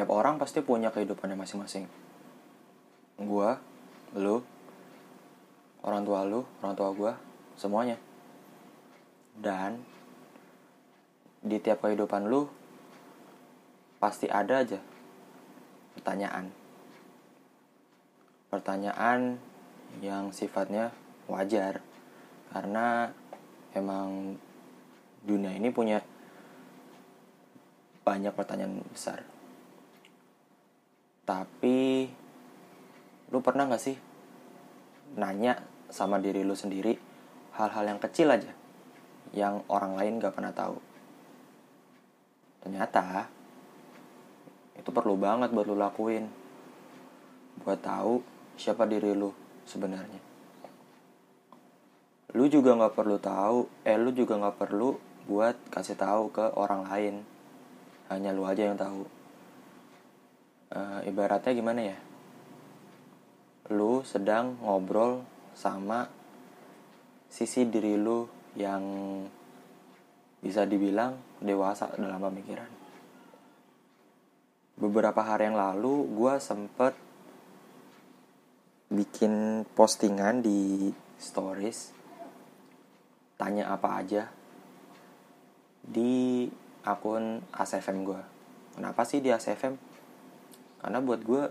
Tiap orang pasti punya kehidupannya masing-masing. Gua, lu, orang tua lu, orang tua gua, semuanya. Dan di tiap kehidupan lu pasti ada aja pertanyaan. Pertanyaan yang sifatnya wajar karena emang dunia ini punya banyak pertanyaan besar. Tapi lu pernah gak sih nanya sama diri lu sendiri hal-hal yang kecil aja yang orang lain gak pernah tahu. Ternyata itu perlu banget buat lu lakuin. Buat tahu siapa diri lu sebenarnya. Lu juga nggak perlu tahu, eh lu juga nggak perlu buat kasih tahu ke orang lain. Hanya lu aja yang tahu. Uh, ibaratnya gimana ya? Lu sedang ngobrol sama sisi diri lu yang bisa dibilang dewasa dalam pemikiran. Beberapa hari yang lalu gue sempet bikin postingan di stories tanya apa aja di akun ACFM gue kenapa sih di ACFM karena buat gue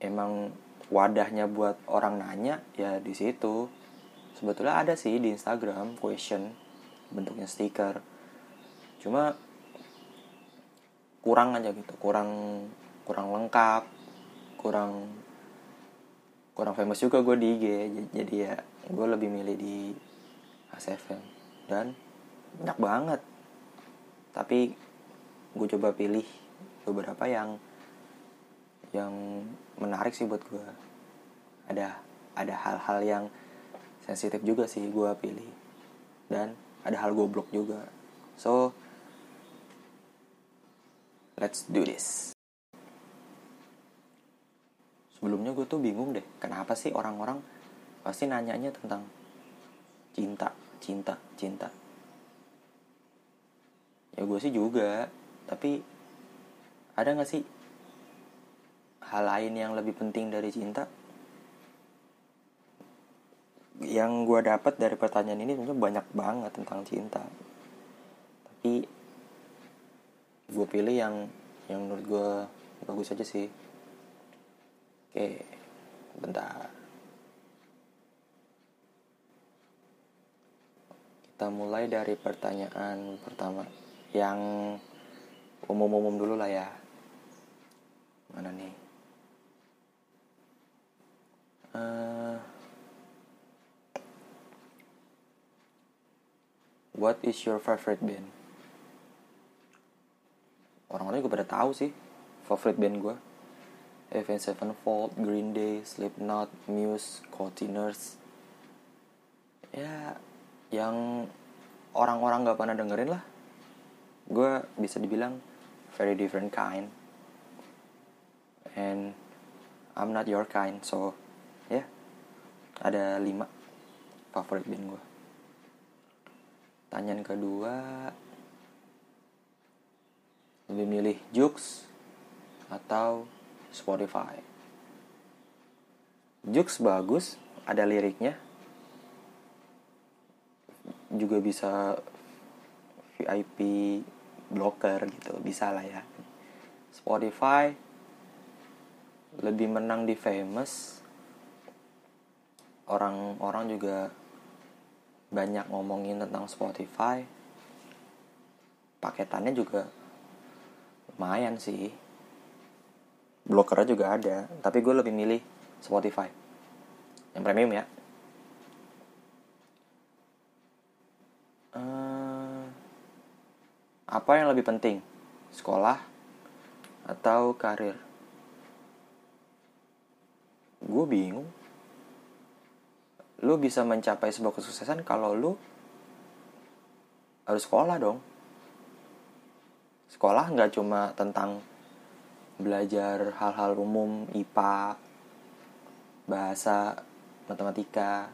emang wadahnya buat orang nanya ya di situ. Sebetulnya ada sih di Instagram question bentuknya stiker. Cuma kurang aja gitu kurang kurang lengkap kurang kurang famous juga gue di IG jadi ya gue lebih milih di ACFM dan banyak banget. Tapi gue coba pilih beberapa yang yang menarik sih buat gue ada ada hal-hal yang sensitif juga sih gue pilih. Dan ada hal goblok juga. So let's do this. Sebelumnya gue tuh bingung deh kenapa sih orang-orang pasti nanyanya tentang cinta cinta cinta? Ya gue sih juga tapi ada gak sih hal lain yang lebih penting dari cinta yang gue dapat dari pertanyaan ini sebenarnya banyak banget tentang cinta tapi gue pilih yang yang menurut gue bagus aja sih Oke, bentar. Kita mulai dari pertanyaan pertama yang umum-umum dulu lah ya. Mana nih? Uh, what is your favorite band? Orang-orang juga pada tahu sih favorite band gue Avenged Sevenfold, Green Day, Slipknot, Muse, Cotiners ya yang orang-orang gak pernah dengerin lah gue bisa dibilang very different kind and I'm not your kind so ya yeah, ada lima favorit band gue tanyaan kedua lebih milih Jux atau Spotify. Jux bagus, ada liriknya. Juga bisa VIP blocker gitu, bisa lah ya. Spotify lebih menang di famous. Orang-orang juga banyak ngomongin tentang Spotify. Paketannya juga lumayan sih blokernya juga ada tapi gue lebih milih Spotify yang premium ya uh, apa yang lebih penting sekolah atau karir gue bingung. Lu bisa mencapai sebuah kesuksesan kalau lu harus sekolah dong. Sekolah nggak cuma tentang belajar hal-hal umum IPA bahasa matematika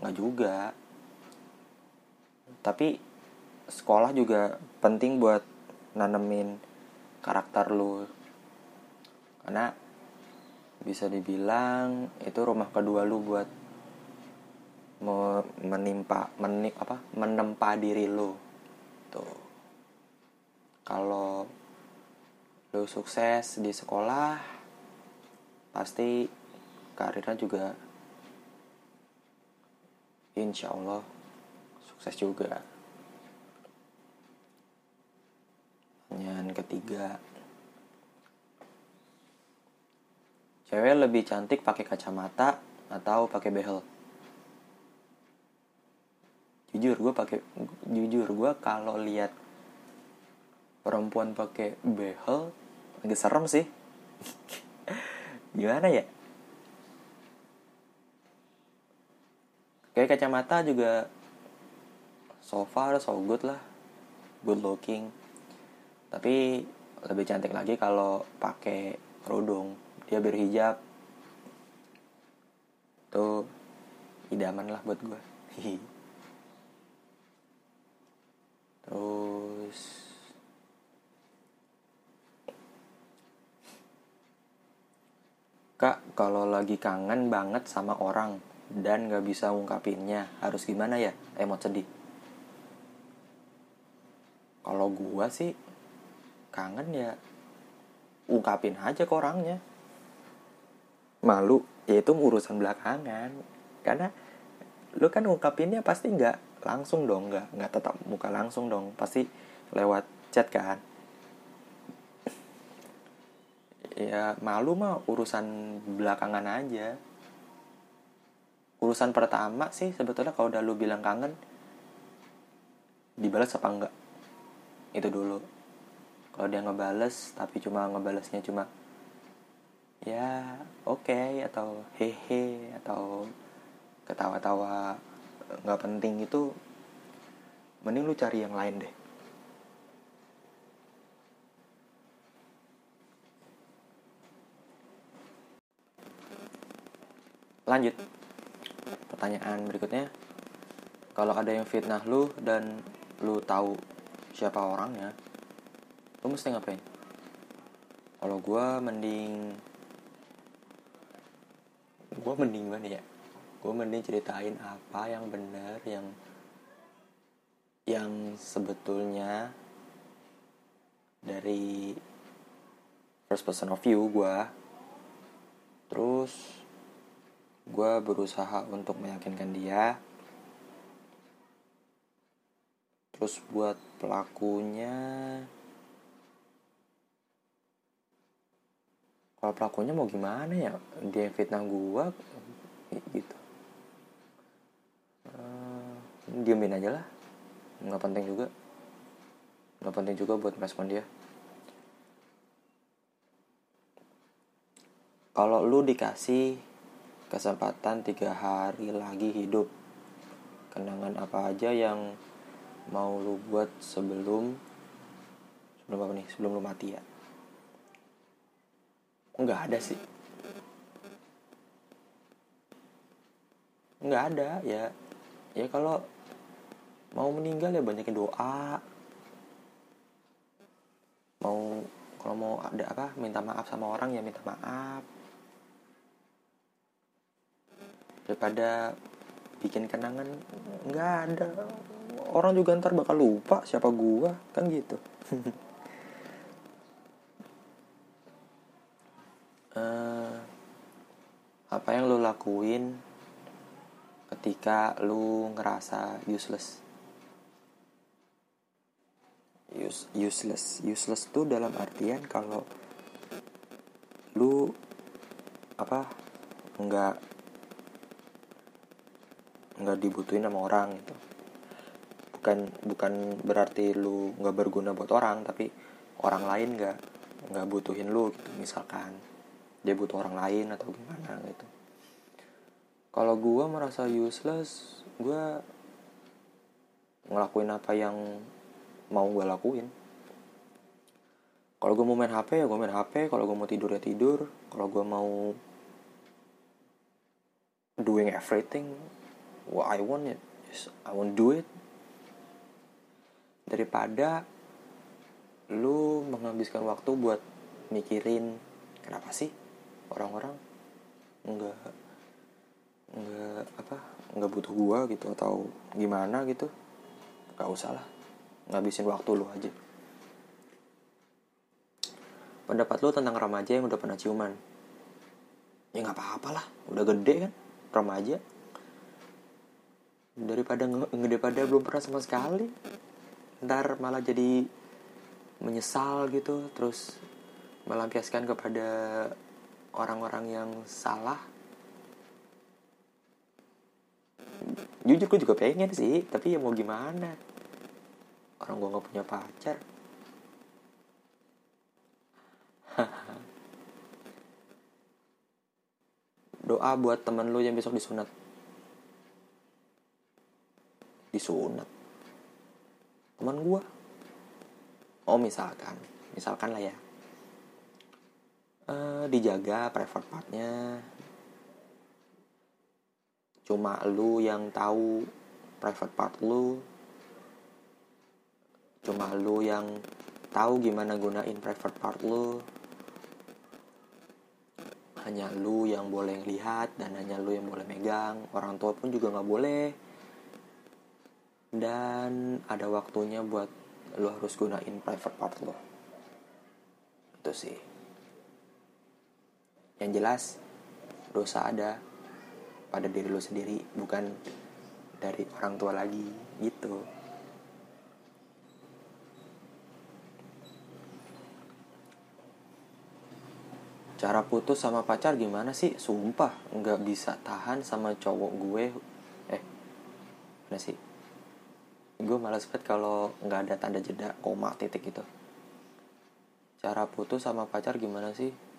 nggak juga. Tapi sekolah juga penting buat nanemin karakter lu. Karena bisa dibilang itu rumah kedua lu buat menimpa menik apa menempa diri lu. Tuh. Kalau lu sukses di sekolah pasti karirnya juga insya Allah sukses juga. Pertanyaan ketiga cewek lebih cantik pakai kacamata atau pakai behel? Jujur gue pakai jujur gue kalau lihat perempuan pakai behel agak serem sih. Gimana ya? Kayak kacamata juga so far so good lah. Good looking. Tapi lebih cantik lagi kalau pakai kerudung dia berhijab. Tuh idaman lah buat gue terus kak kalau lagi kangen banget sama orang dan gak bisa ngungkapinnya harus gimana ya? Emot sedih. Kalau gue sih kangen ya. Ungkapin aja ke orangnya malu ya itu urusan belakangan. Karena lu kan ungkapinnya pasti nggak langsung dong nggak nggak tetap muka langsung dong pasti lewat chat kan. Ya malu mah urusan belakangan aja. Urusan pertama sih sebetulnya kalau udah lu bilang kangen dibalas apa enggak itu dulu. Kalau dia ngebales tapi cuma ngebalesnya cuma ya oke okay, atau hehe atau ketawa-tawa nggak penting itu mending lu cari yang lain deh. Lanjut. Pertanyaan berikutnya. Kalau ada yang fitnah lu dan lu tahu siapa orangnya lu mesti ngapain? Kalau gue mending gue mending mana ya? Gue mending ceritain apa yang benar yang yang sebetulnya dari first person of view gue terus gue berusaha untuk meyakinkan dia. Terus buat pelakunya kalau pelakunya mau gimana ya? Dia fitnah gue gitu. Uh, diemin aja lah. Nggak penting juga. Nggak penting juga buat respon dia. Kalau lu dikasih kesempatan tiga hari lagi hidup kenangan apa aja yang mau lu buat sebelum sebelum apa nih? Sebelum lu mati ya nggak ada sih. Nggak ada ya. Ya kalau mau meninggal ya banyakin doa. Mau kalau mau ada apa minta maaf sama orang ya minta maaf. Daripada bikin kenangan nggak ada. Orang juga ntar bakal lupa siapa gua kan gitu uh, apa yang lo lakuin ketika lu ngerasa useless? Use, useless. Useless tuh dalam artian kalau lu apa nggak nggak dibutuhin sama orang gitu. Bukan bukan berarti lu nggak berguna buat orang tapi orang lain nggak nggak butuhin lu gitu misalkan dia butuh orang lain atau gimana gitu. Kalau gue merasa useless gue ngelakuin apa yang mau gue lakuin. Kalau gue mau main hp ya gue main hp kalau gue mau tidur ya tidur. Kalau gue mau doing everything what I want it. Yes, I want do it. Daripada lu menghabiskan waktu buat mikirin kenapa sih orang-orang nggak nggak apa nggak butuh gua gitu atau gimana gitu nggak usah lah. Ngabisin waktu lu aja. Pendapat lu tentang remaja yang udah pernah ciuman. Ya nggak apa-apa lah udah gede kan remaja. Daripada nge- daripada belum pernah sama sekali. Ntar malah jadi menyesal gitu terus melampiaskan kepada orang-orang yang salah? Jujur gue juga pengen sih tapi ya mau gimana? Orang gue nggak punya pacar. Doa buat temen lu yang besok disunat. Disunat. Teman gua. Oh misalkan. Misalkan lah ya Eh, dijaga private partnya. Cuma lu yang tahu private part lu. Cuma lu yang tahu gimana gunain private part lu. Hanya lu yang boleh lihat dan hanya lu yang boleh megang. Orang tua pun juga nggak boleh. Dan ada waktunya buat lu harus gunain private part lo itu sih yang jelas dosa ada pada diri lu sendiri bukan dari orang tua lagi gitu. Cara putus sama pacar gimana sih? Sumpah nggak bisa tahan sama cowok gue. Eh mana sih? Gue malas banget kalau nggak ada tanda jeda koma titik gitu. Cara putus sama pacar gimana sih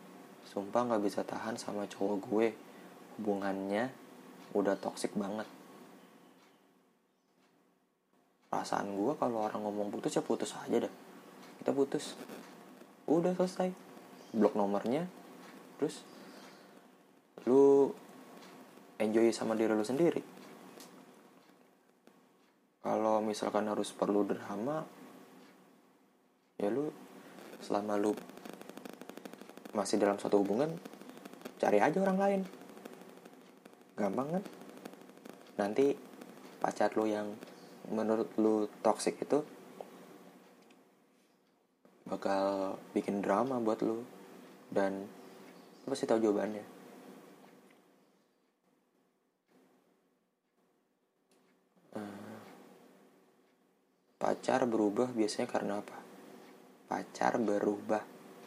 sumpah nggak bisa tahan sama cowok gue. Hubungannya udah toksik banget. Perasaan gue kalau orang ngomong putus ya putus aja dah. Kita putus. Udah selesai. Blok nomornya. Terus lu enjoy sama diri lu sendiri. Kalau misalkan harus perlu drama ya lu selama lu masih dalam suatu hubungan cari aja orang lain. Gampang kan? Nanti pacar lu yang menurut lu toxic itu bakal bikin drama buat lu. Dan lu pasti tahu jawabannya. Eh, pacar berubah biasanya karena apa? Pacar berubah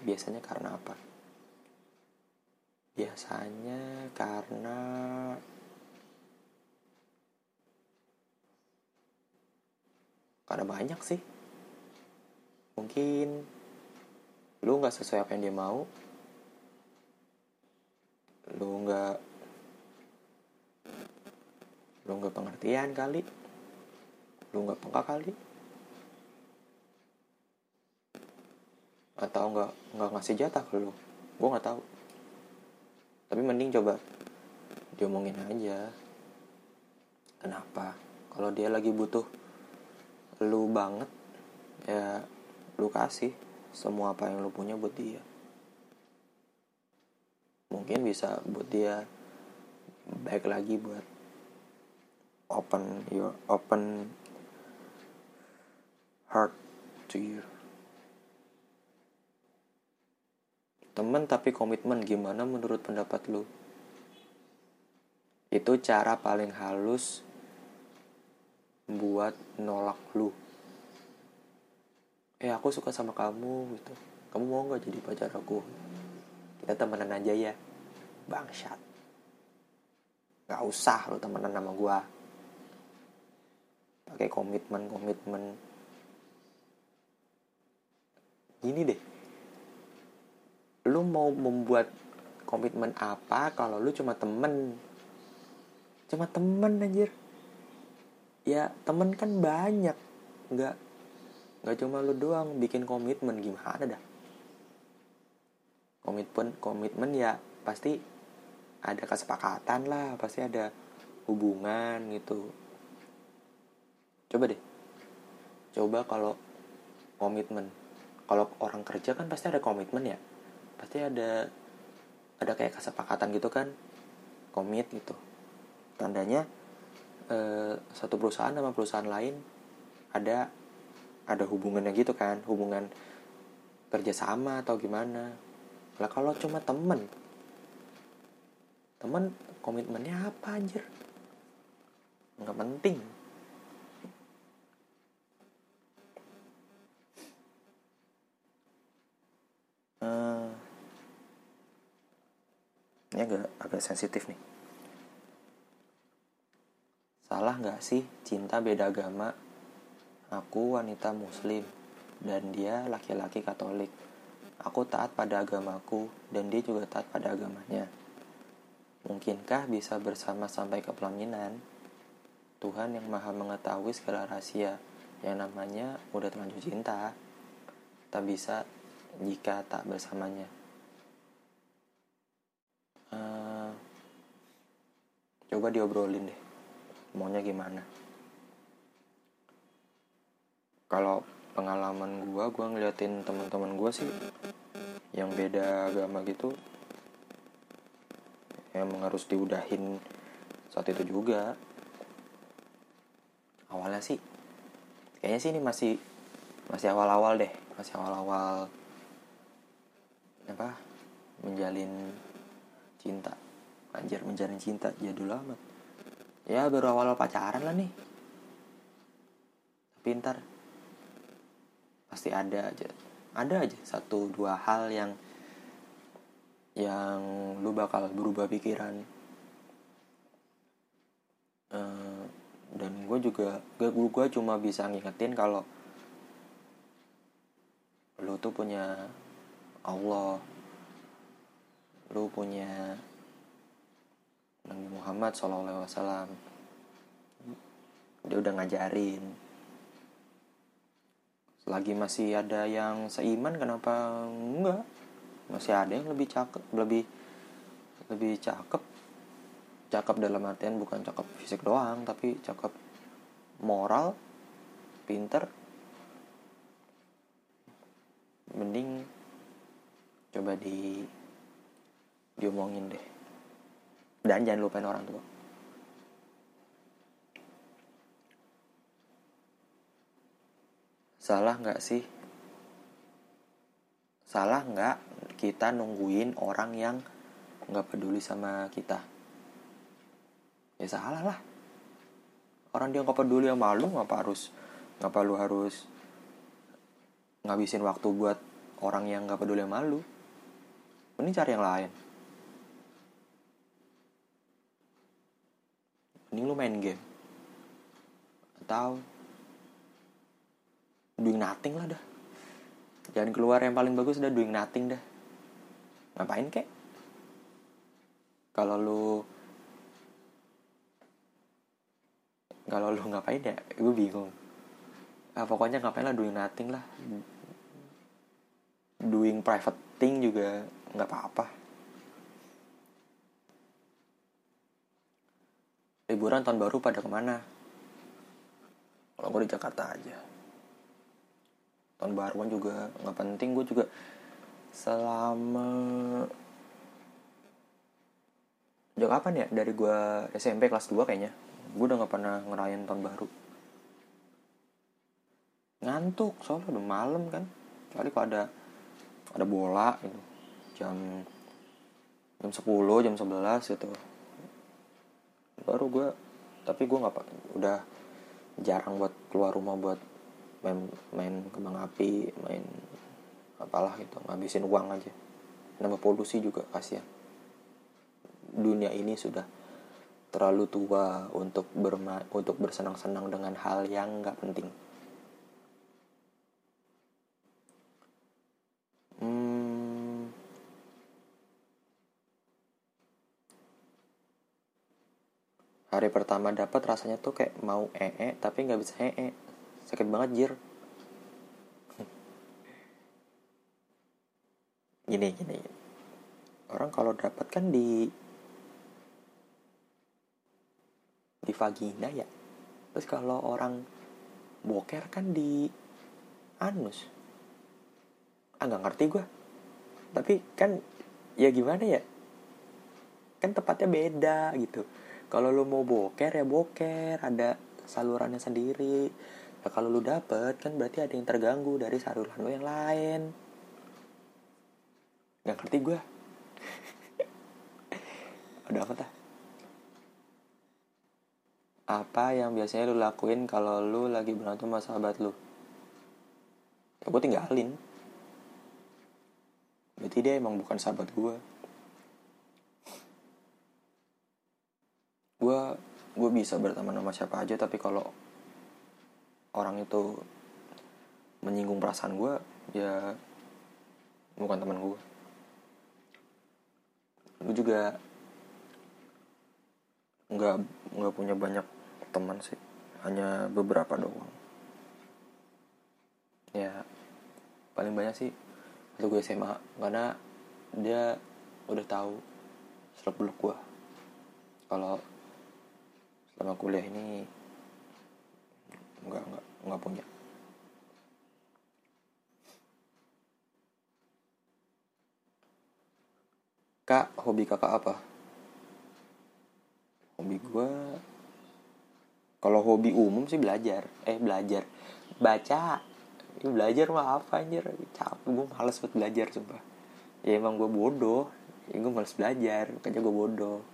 biasanya karena apa biasanya karena karena banyak sih. Mungkin lu nggak sesuai apa yang dia mau. Lu nggak lu nggak pengertian kali. Lu nggak peka kali. Atau nggak nggak ngasih jatah ke lu. Gue nggak tahu tapi mending coba diomongin aja. Kenapa? Kalau dia lagi butuh lu banget ya lu kasih semua apa yang lu punya buat dia. Mungkin bisa buat dia baik lagi buat open your open heart to you temen tapi komitmen gimana menurut pendapat lu? Itu cara paling halus buat nolak lu. Eh aku suka sama kamu gitu. Kamu mau nggak jadi pacar aku? Kita temenan aja ya. Bangsat. Nggak usah lu temenan sama gua. Pakai komitmen komitmen gini deh lu mau membuat komitmen apa kalau lu cuma temen? Cuma temen anjir. Ya temen kan banyak. Nggak nggak cuma lu doang. Bikin komitmen gimana dah? Komitmen komitmen ya pasti ada kesepakatan lah. Pasti ada hubungan gitu. Coba deh. Coba kalau komitmen. Kalau orang kerja kan pasti ada komitmen ya pasti ada ada kayak kesepakatan gitu kan komit gitu. Tandanya eh, satu perusahaan sama perusahaan lain ada ada hubungannya gitu kan hubungan kerjasama atau gimana. Lah kalau cuma temen temen komitmennya apa anjir? Nggak penting. Eh, ini agak agak sensitif nih salah nggak sih cinta beda agama aku wanita muslim dan dia laki-laki katolik aku taat pada agamaku dan dia juga taat pada agamanya mungkinkah bisa bersama sampai ke pelaminan Tuhan yang maha mengetahui segala rahasia yang namanya udah terlanjur cinta tak bisa jika tak bersamanya coba diobrolin deh. Maunya gimana? Kalau pengalaman gua gua ngeliatin teman-teman gua sih yang beda agama gitu emang harus diudahin saat itu juga. Awalnya sih kayaknya sih ini masih masih awal-awal deh masih awal-awal apa menjalin cinta anjir menjalin cinta. Jadul amat. Ya baru awal pacaran lah nih. Tapi ntar pasti ada aja. Ada aja satu dua hal yang yang lu bakal berubah pikiran. Eh, dan gue juga gue gue cuma bisa ngingetin kalau lu tuh punya Allah. Lu punya Nabi Muhammad SAW dia udah ngajarin. Lagi masih ada yang seiman kenapa enggak? Masih ada yang lebih cakep lebih lebih cakep. Cakep dalam artian bukan cakep fisik doang tapi cakep moral pinter. Mending coba di diomongin deh dan jangan lupain orang tua. Salah nggak sih? Salah nggak kita nungguin orang yang nggak peduli sama kita? Ya salah lah. Orang dia nggak peduli sama lu ngapa harus ngapa lu harus ngabisin waktu buat orang yang nggak peduli sama lu? Mending cari yang lain mending lu main game. Atau doing nothing lah dah. Jangan keluar yang paling bagus udah doing nothing dah. Ngapain kek? Kalau lu kalau lu ngapain ya gue bingung. Ah, pokoknya ngapain lah doing nothing lah. Doing private thing juga nggak apa-apa liburan tahun baru pada ke mana? Kalau gue di Jakarta aja. Tahun baruan juga nggak penting gue juga selama sejak kapan ya? Dari gue SMP kelas 2 kayaknya. Gue udah nggak pernah ngerayain tahun baru. Ngantuk soalnya udah malam kan. Kali kalau ada ada bola gitu. Jam jam 10 jam 11 gitu baru gue tapi gue nggak udah jarang buat keluar rumah buat main main kembang api main apalah gitu ngabisin uang aja. Nambah polusi juga kasihan. Dunia ini sudah terlalu tua untuk berma untuk bersenang-senang dengan hal yang nggak penting hari pertama dapat rasanya tuh kayak mau ee tapi nggak bisa ee. Sakit banget jir. Gini gini. Orang kalau dapat kan di di vagina ya. Terus kalau orang boker kan di anus. Ah ngerti gue tapi kan ya gimana ya? Kan tempatnya beda gitu kalau lu mau boker ya boker. Ada salurannya sendiri. Ya kalau lu dapet kan berarti ada yang terganggu dari saluran lu yang lain. Nggak ngerti gue ada apa tah apa yang biasanya lu lakuin kalau lu lagi berantem sama sahabat lu? Ya gue tinggalin. Berarti dia emang bukan sahabat gue gue gue bisa berteman sama siapa aja tapi kalau orang itu menyinggung perasaan gue ya bukan teman gue gue juga nggak nggak punya banyak teman sih hanya beberapa doang. Ya paling banyak sih waktu gue SMA karena dia udah tahu seluk beluk gue kalau selama kuliah ini nggak nggak nggak punya. Kak hobi kakak apa? Hobi gue kalau hobi umum sih belajar. Eh belajar. Baca. Belajar mah apa anjir? Capek gue males buat belajar sumpah. Ya emang gue bodoh. Ya gue males belajar makanya gue bodoh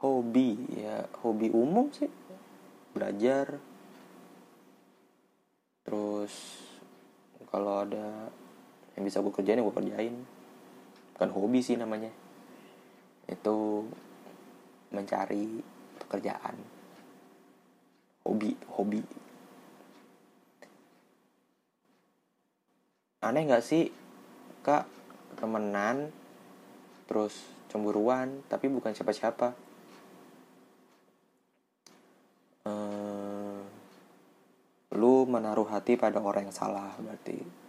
hobi ya hobi umum sih. Belajar. Terus kalau ada yang bisa gue kerjain ya gue kerjain. Bukan hobi sih namanya. Itu mencari pekerjaan. Hobi hobi. Aneh nggak sih kak? Temenan terus cemburuan tapi bukan siapa-siapa ehm, lu menaruh hati pada orang yang salah berarti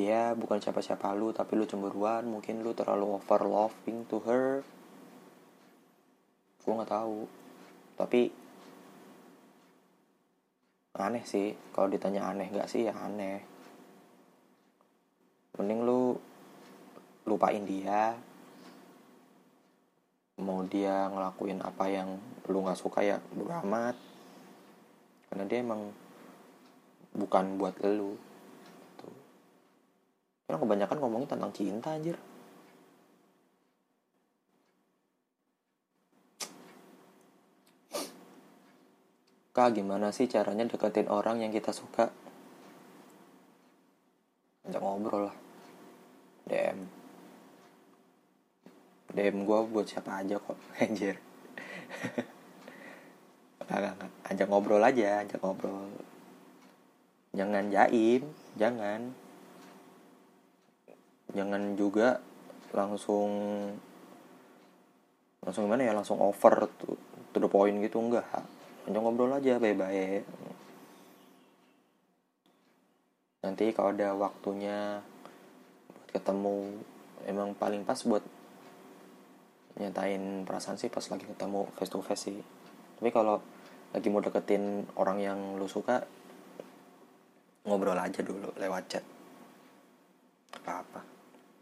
dia bukan siapa-siapa lu tapi lu cemburuan mungkin lu terlalu over loving to her. Gue nggak tahu. Tapi aneh sih kalau ditanya aneh nggak sih? Ya aneh. Mending lu lupain dia mau dia ngelakuin apa yang lu nggak suka ya beramat karena dia emang bukan buat lu karena kebanyakan ngomongin tentang cinta anjir. Kak, gimana sih caranya deketin orang yang kita suka? Ajak ngobrol lah. DM. DM gue buat siapa aja kok, anjir. Ajak ngobrol aja, ajak ngobrol. Jangan jaim, jangan jangan juga langsung langsung gimana ya langsung over to, to the point gitu enggak hanya ngobrol aja baik-baik nanti kalau ada waktunya buat ketemu emang paling pas buat nyatain perasaan sih pas lagi ketemu face to face sih. Tapi kalau lagi mau deketin orang yang lu suka ngobrol aja dulu lewat chat. Apa apa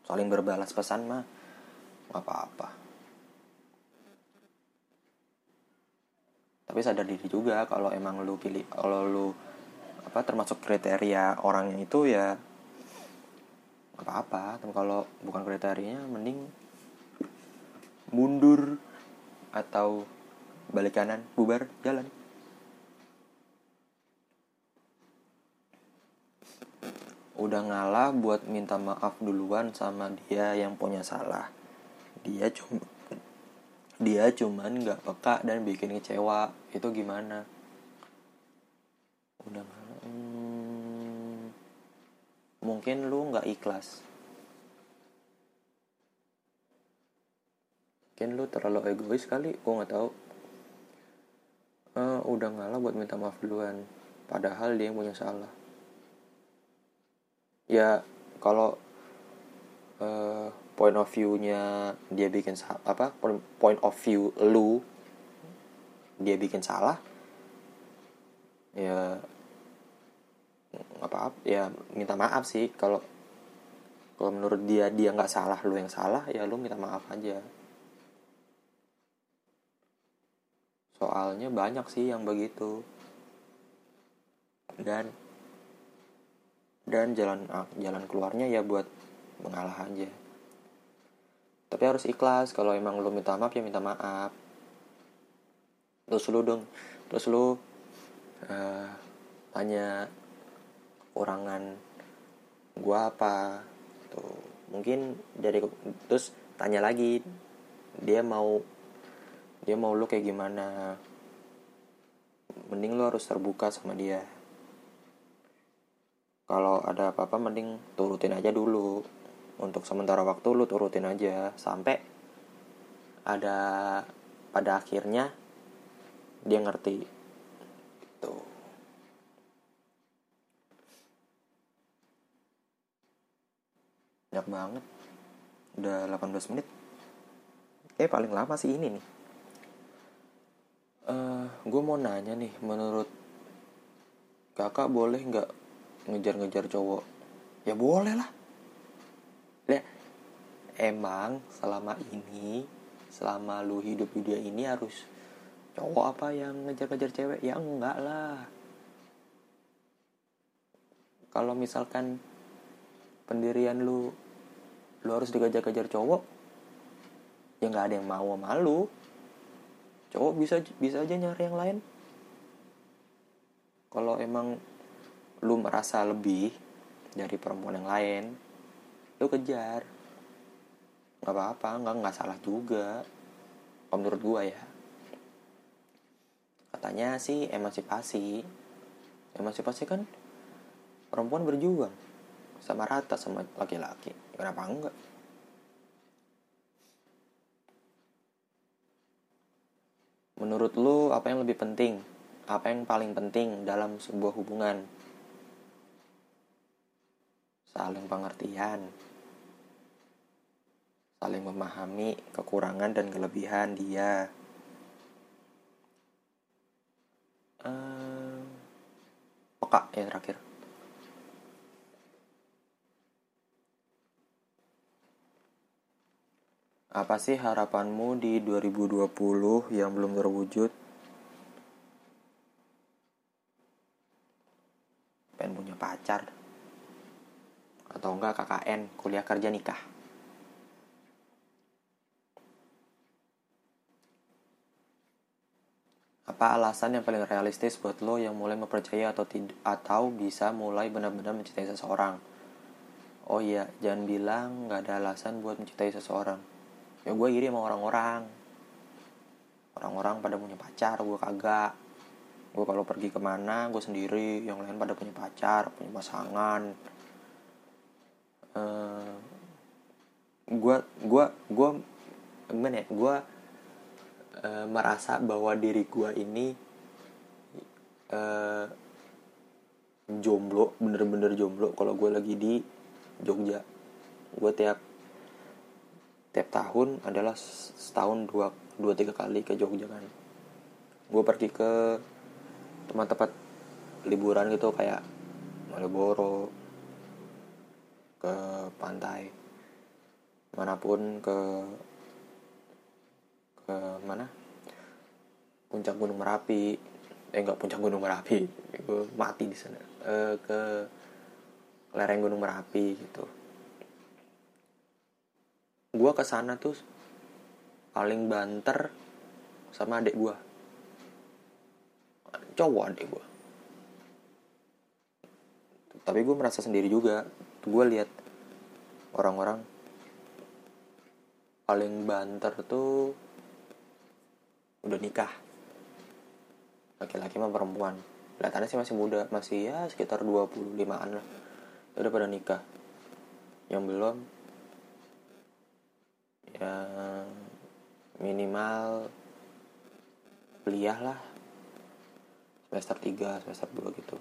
saling berbalas pesan mah apa-apa. Tapi sadar diri juga kalau emang lu pilih kalau lu apa termasuk kriteria orangnya itu ya apa-apa. Tapi kalau bukan kriterianya mending mundur atau balik kanan bubar jalan. Udah ngalah buat minta maaf duluan sama dia yang punya salah. Dia cuma dia cuman nggak peka dan bikin kecewa. Itu gimana? Udah hmm, mungkin lu nggak ikhlas mungkin lu terlalu egois kali gue nggak tahu. Uh, udah ngalah buat minta maaf duluan padahal dia yang punya salah. Ya kalau uh, point of view-nya dia bikin apa point of view lu dia bikin salah ya apa ya minta maaf sih. Kalau kalau menurut dia dia nggak salah lu yang salah ya lu minta maaf aja soalnya banyak sih yang begitu. Dan dan jalan ah, jalan keluarnya ya buat mengalah aja. Tapi harus ikhlas kalau emang lu minta maaf ya minta maaf. Terus lu dong terus lu uh, tanya kekurangan gua apa tuh mungkin dari terus tanya lagi dia mau dia mau lu kayak gimana. Mending lu harus terbuka sama dia. Kalau ada apa-apa mending turutin aja dulu. Untuk sementara waktu lu turutin aja. Sampai ada pada akhirnya dia ngerti. Gitu. Banyak banget. Udah 18 menit. Eh paling lama sih ini nih uh, eh, gue mau nanya nih menurut kakak boleh nggak ngejar-ngejar cowok? Ya boleh lah. Ya emang selama ini selama lu hidup di dunia ini harus cowok apa yang ngejar-ngejar cewek? Ya enggak lah. Kalau misalkan pendirian lu lu harus dikejar-kejar cowok ya nggak ada yang mau sama lu cowok bisa bisa aja nyari yang lain. Kalau emang lu merasa lebih dari perempuan yang lain lu kejar. Nggak apa-apa nggak nggak salah juga. Menurut gua ya. Katanya sih emansipasi. Emansipasi kan perempuan berjuang sama rata sama laki-laki. Kenapa enggak Menurut lu apa yang lebih penting? Apa yang paling penting dalam sebuah hubungan? Saling pengertian, saling memahami kekurangan dan kelebihan dia. Uh, peka yang terakhir. Apa sih harapanmu di 2020 yang belum terwujud? Pengen punya pacar? Atau enggak KKN, kuliah kerja nikah? Apa alasan yang paling realistis buat lo yang mulai mempercayai atau atau bisa mulai benar-benar mencintai seseorang? Oh iya, jangan bilang nggak ada alasan buat mencintai seseorang ya gue iri sama orang-orang. Orang-orang pada punya pacar gue kagak. Gue kalau pergi ke mana gue sendiri. Yang lain pada punya pacar punya pasangan. Gue gue gue gimana ya? Gue uh, merasa bahwa diri gue ini uh, jomblo bener-bener jomblo. Kalau gue lagi di Jogja gue tiap tiap tahun adalah setahun dua dua tiga kali ke Jogja kan gue pergi ke tempat-tempat liburan gitu kayak Malioboro ke pantai mana pun ke ke mana? Puncak gunung merapi. Eh enggak puncak gunung merapi. Gue mati di sana. E, ke lereng gunung merapi gitu gue ke sana tuh paling banter sama adik gue cowok adik gue tapi gue merasa sendiri juga. Gue lihat orang-orang paling banter tuh udah nikah. Laki-laki sama perempuan. Kelihatannya sih masih muda. Masih ya sekitar 25an lah. Udah pada nikah. Yang belum ya minimal kuliah lah. Semester 3 semester 2 gitu.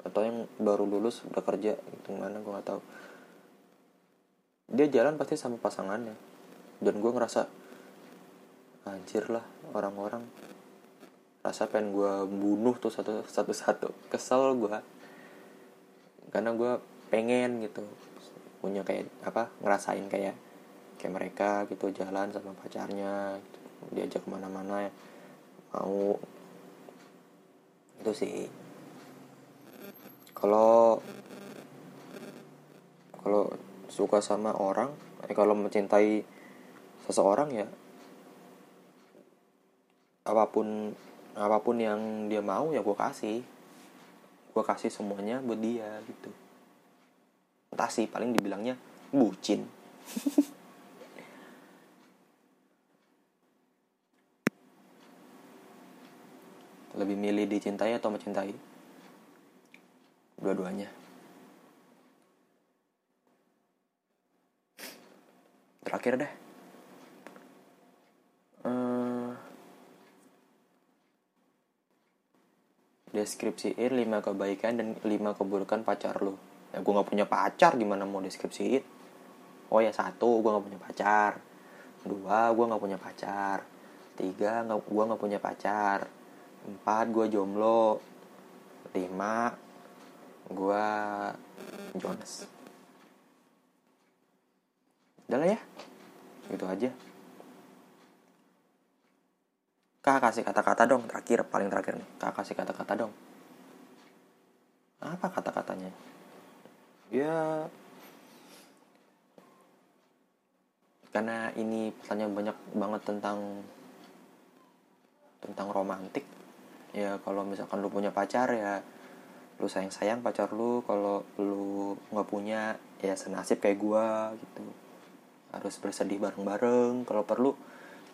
Atau yang baru lulus udah kerja gitu mana gue gak tahu. Dia jalan pasti sama pasangannya. Dan gue ngerasa anjir lah orang-orang. Rasa pengen gue bunuh tuh satu satu satu kesel gue karena gue pengen gitu. Punya kayak apa ngerasain kayak kayak mereka gitu jalan sama pacarnya gitu. diajak ke mana-mana mau. Itu sih. Kalau kalau suka sama orang eh kalau mencintai seseorang ya apa pun apa pun yang dia mau ya gue kasih. Gue kasih semuanya buat dia gitu. Entah sih paling dibilangnya bucin lebih milih dicintai atau mencintai? Dua-duanya. Terakhir deh. Eh, deskripsiin 5 kebaikan dan 5 keburukan pacar lu. Ya gue gak punya pacar gimana mau deskripsiin? Oh ya satu gue gak punya pacar. Dua gue gak punya pacar. Tiga gue gak punya pacar empat gue jomblo. Lima gue Jonas. Udah lah ya gitu aja. Kak kasih kata-kata dong terakhir paling terakhir nih. Kak kasih kata-kata dong. Apa kata-katanya? Ya. Karena ini pesannya banyak banget tentang tentang romantik ya kalau misalkan lu punya pacar ya lu sayang sayang pacar lu. Kalau lu nggak punya ya senasib kayak gua gitu. Harus bersedih bareng bareng kalau perlu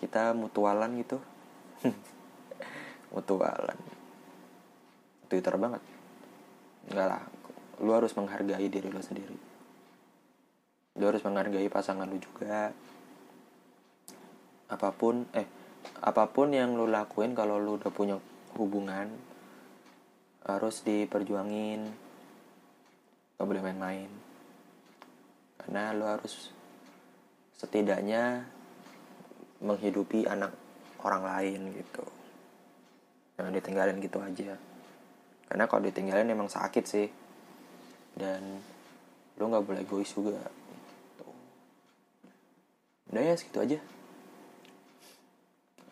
kita mutualan gitu. Mutualan. Twitter banget. Enggak lah lu harus menghargai diri lu sendiri. Lu harus menghargai pasangan lu juga. Apa pun eh apa pun yang lu lakuin kalau lu udah punya hubungan harus diperjuangin gak boleh main-main. Karena lu harus setidaknya menghidupi anak orang lain gitu. Jangan ditinggalin gitu aja. Karena kalau ditinggalin emang sakit sih. Dan lu nggak boleh egois juga. Gitu. udah ya segitu aja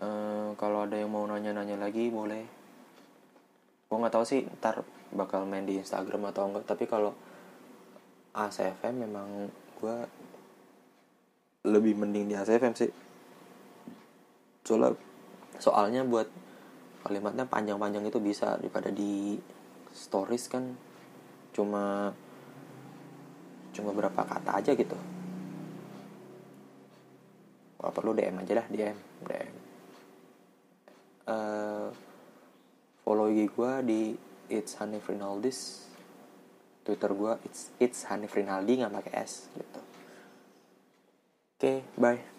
ehm, kalau ada yang mau nanya-nanya lagi boleh. Gue nggak tahu sih ntar bakal main di Instagram atau enggak. Tapi kalau ACFM memang gue lebih mending di ACFM sih. Soalnya soalnya buat kalimatnya panjang-panjang itu bisa daripada di stories kan. Cuma cuma berapa kata aja gitu. Kalau perlu DM aja lah DM DM uh, follow IG gue di It's Hanif Rinaldis. Twitter gue It's It's Hanif Rinaldi nggak pakai S gitu. Oke okay, bye